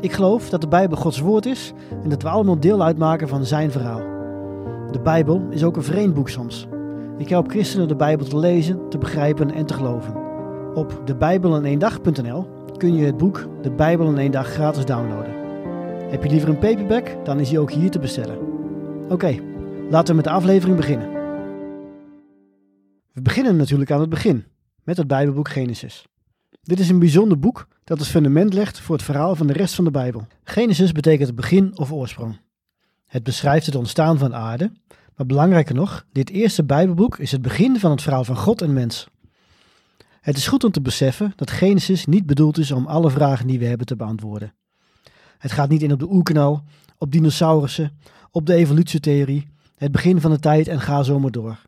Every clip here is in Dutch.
Ik geloof dat de Bijbel Gods woord is en dat we allemaal deel uitmaken van zijn verhaal. De Bijbel is ook een vreemd boek soms. Ik help christenen de Bijbel te lezen, te begrijpen en te geloven. Op debijbelineendag.nl kun je het boek De Bijbel in één dag gratis downloaden. Heb je liever een paperback, dan is die ook hier te bestellen. Oké, laten we met de aflevering beginnen. We beginnen natuurlijk aan het begin, met het Bijbelboek Genesis. Dit is een bijzonder boek dat het fundament legt voor het verhaal van de rest van de Bijbel. Genesis betekent het begin of oorsprong. Het beschrijft het ontstaan van aarde, maar belangrijker nog, dit eerste Bijbelboek is het begin van het verhaal van God en mens. Het is goed om te beseffen dat Genesis niet bedoeld is om alle vragen die we hebben te beantwoorden. Het gaat niet in op de oerknal, op dinosaurussen, op de evolutietheorie, het begin van de tijd en ga zo maar door.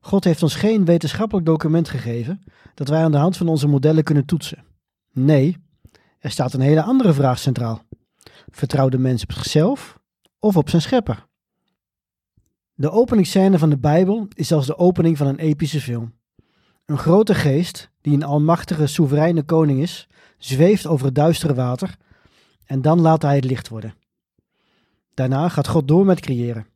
God heeft ons geen wetenschappelijk document gegeven dat wij aan de hand van onze modellen kunnen toetsen. Nee, er staat een hele andere vraag centraal. Vertrouwt de mens op zichzelf of op zijn schepper? De openingsscène van de Bijbel is als de opening van een epische film. Een grote geest, die een almachtige, soevereine koning is, zweeft over het duistere water en dan laat hij het licht worden. Daarna gaat God door met creëren.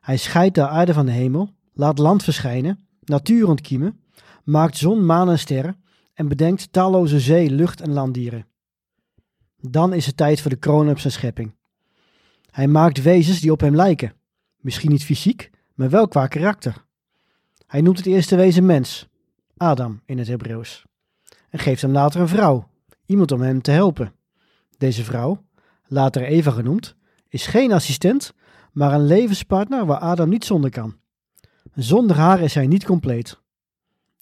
Hij scheidt de aarde van de hemel, laat land verschijnen, natuur ontkiemen, maakt zon, maan en sterren en bedenkt talloze zee, lucht en landdieren. Dan is het tijd voor de kroon op zijn schepping. Hij maakt wezens die op hem lijken, misschien niet fysiek, maar wel qua karakter. Hij noemt het eerste wezen mens, Adam in het Hebreeuws, en geeft hem later een vrouw, iemand om hem te helpen. Deze vrouw, later Eva genoemd, is geen assistent, maar een levenspartner waar Adam niet zonder kan. Zonder haar is hij niet compleet.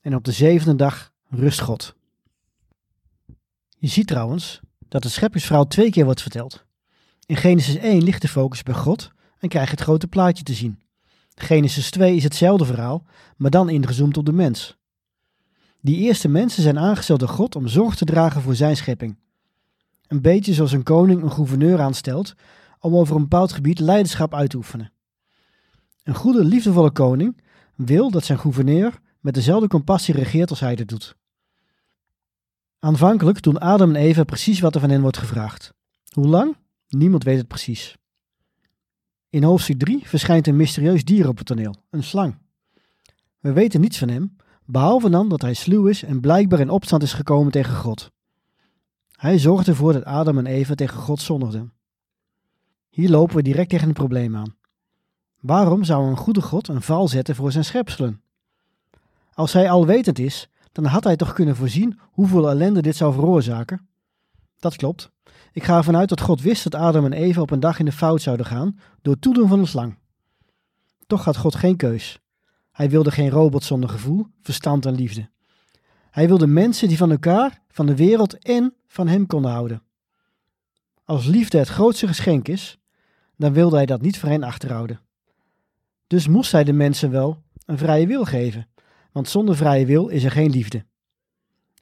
En op de zevende dag rust God. Je ziet trouwens dat het scheppingsverhaal twee keer wordt verteld. In Genesis 1 ligt de focus bij God en krijg je het grote plaatje te zien. Genesis 2 is hetzelfde verhaal, maar dan ingezoomd op de mens. Die eerste mensen zijn aangesteld door God om zorg te dragen voor zijn schepping. Een beetje zoals een koning een gouverneur aanstelt om over een bepaald gebied leiderschap uit te oefenen. Een goede, liefdevolle koning wil dat zijn gouverneur met dezelfde compassie regeert als hij dit doet. Aanvankelijk doen Adam en Eva precies wat er van hen wordt gevraagd. Hoe lang? Niemand weet het precies. In hoofdstuk 3 verschijnt een mysterieus dier op het toneel, een slang. We weten niets van hem, behalve dan dat hij sluw is en blijkbaar in opstand is gekomen tegen God. Hij zorgt ervoor dat Adam en Eva tegen God zondigden. Hier lopen we direct tegen een probleem aan. Waarom zou een goede God een val zetten voor zijn schepselen? Als hij alwetend is, dan had hij toch kunnen voorzien hoeveel ellende dit zou veroorzaken? Dat klopt. Ik ga ervan uit dat God wist dat Adam en Eva op een dag in de fout zouden gaan door toedoen van een slang. Toch had God geen keus. Hij wilde geen robot zonder gevoel, verstand en liefde. Hij wilde mensen die van elkaar, van de wereld en van hem konden houden. Als liefde het grootste geschenk is, dan wilde hij dat niet voor hen achterhouden. Dus moest hij de mensen wel een vrije wil geven, want zonder vrije wil is er geen liefde.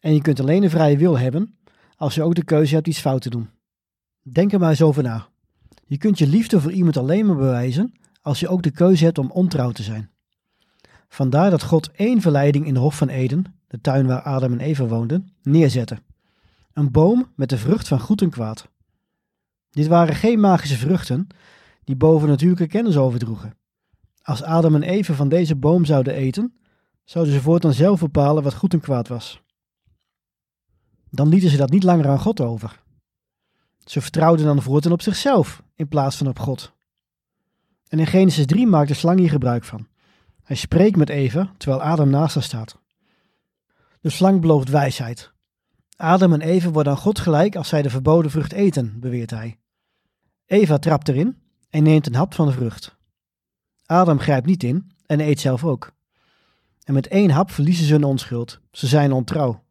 En je kunt alleen een vrije wil hebben als je ook de keuze hebt iets fout te doen. Denk er maar eens over na. Je kunt je liefde voor iemand alleen maar bewijzen als je ook de keuze hebt om ontrouw te zijn. Vandaar dat God één verleiding in de Hof van Eden, de tuin waar Adam en Eva woonden, neerzette. Een boom met de vrucht van goed en kwaad. Dit waren geen magische vruchten die boven natuurlijke kennis overdroegen. Als Adam en Eva van deze boom zouden eten, zouden ze voortaan zelf bepalen wat goed en kwaad was. Dan lieten ze dat niet langer aan God over. Ze vertrouwden dan voortaan op zichzelf in plaats van op God. En in Genesis 3 maakt de slang hier gebruik van. Hij spreekt met Eva terwijl Adam naast haar staat. De slang belooft wijsheid. Adam en Eva worden aan God gelijk als zij de verboden vrucht eten, beweert hij. Eva trapt erin en neemt een hap van de vrucht. Adam grijpt niet in en eet zelf ook. En met één hap verliezen ze hun onschuld. Ze zijn ontrouw.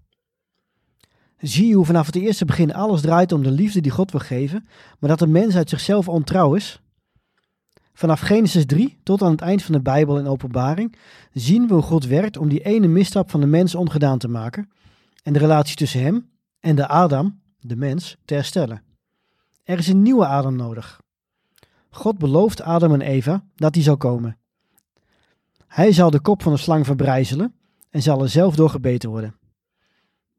zie je hoe vanaf het eerste begin alles draait om de liefde die God wil geven, maar dat de mens uit zichzelf ontrouw is? Vanaf Genesis 3 tot aan het eind van de Bijbel in Openbaring zien we hoe God werkt om die ene misstap van de mens ongedaan te maken en de relatie tussen hem en de Adam, de mens, te herstellen. Er is een nieuwe Adam nodig. God belooft Adam en Eva dat hij zal komen. Hij zal de kop van de slang verbrijzelen en zal er zelf door gebeten worden.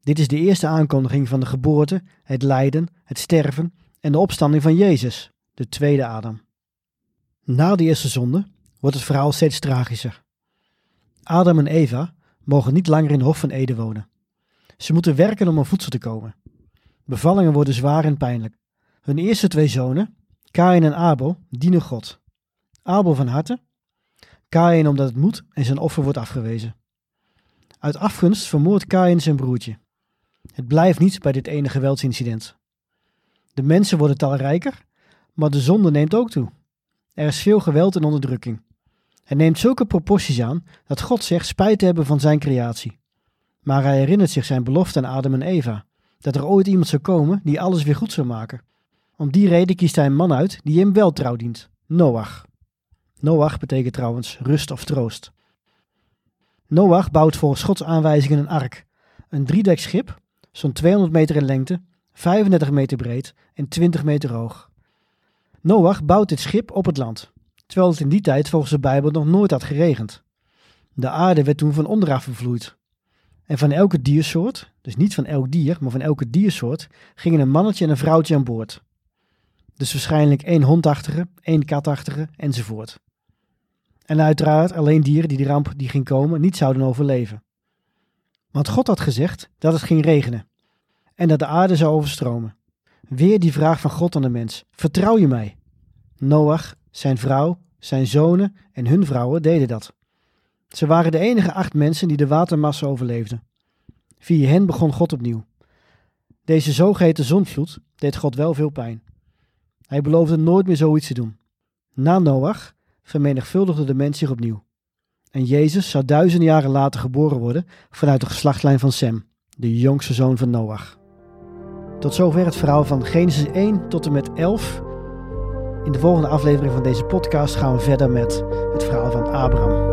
Dit is de eerste aankondiging van de geboorte, het lijden, het sterven en de opstanding van Jezus, de tweede Adam. Na de eerste zonde wordt het verhaal steeds tragischer. Adam en Eva mogen niet langer in de Hof van Eden wonen. Ze moeten werken om aan voedsel te komen. Bevallingen worden zwaar en pijnlijk. Hun eerste twee zonen, Kain en Abel, dienen God. Abel van harte, Kain omdat het moet en zijn offer wordt afgewezen. Uit afgunst vermoordt Kain zijn broertje. Het blijft niet bij dit ene geweldsincident. De mensen worden talrijker, maar de zonde neemt ook toe. Er is veel geweld en onderdrukking. Het neemt zulke proporties aan dat God zegt spijt te hebben van zijn creatie. Maar hij herinnert zich zijn belofte aan Adam en Eva, dat er ooit iemand zou komen die alles weer goed zou maken. Om die reden kiest hij een man uit die hem wel trouw dient, Noach. Noach betekent trouwens rust of troost. Noach bouwt volgens Gods aanwijzingen een ark, een driedek schip, zo'n 200 meter in lengte, 35 meter breed en 20 meter hoog. Noach bouwt dit schip op het land, terwijl het in die tijd volgens de Bijbel nog nooit had geregend. De aarde werd toen van onderaf bevloeid. En van elke diersoort, dus niet van elk dier, maar van elke diersoort, gingen een mannetje en een vrouwtje aan boord. Dus waarschijnlijk één hondachtige, één katachtige enzovoort. En uiteraard alleen dieren die de ramp die ging komen niet zouden overleven. Want God had gezegd dat het ging regenen en dat de aarde zou overstromen. Weer die vraag van God aan de mens: Vertrouw je mij? Noach, zijn vrouw, zijn zonen en hun vrouwen deden dat. Ze waren de enige acht mensen die de watermassa overleefden. Via hen begon God opnieuw. Deze zogeheten zondvloed deed God wel veel pijn. Hij beloofde nooit meer zoiets te doen. Na Noach vermenigvuldigde de mens zich opnieuw. En Jezus zou duizenden jaren later geboren worden vanuit de geslachtlijn van Sem, de jongste zoon van Noach. Tot zover het verhaal van Genesis 1 tot en met 11. In de volgende aflevering van deze podcast gaan we verder met het verhaal van Abraham.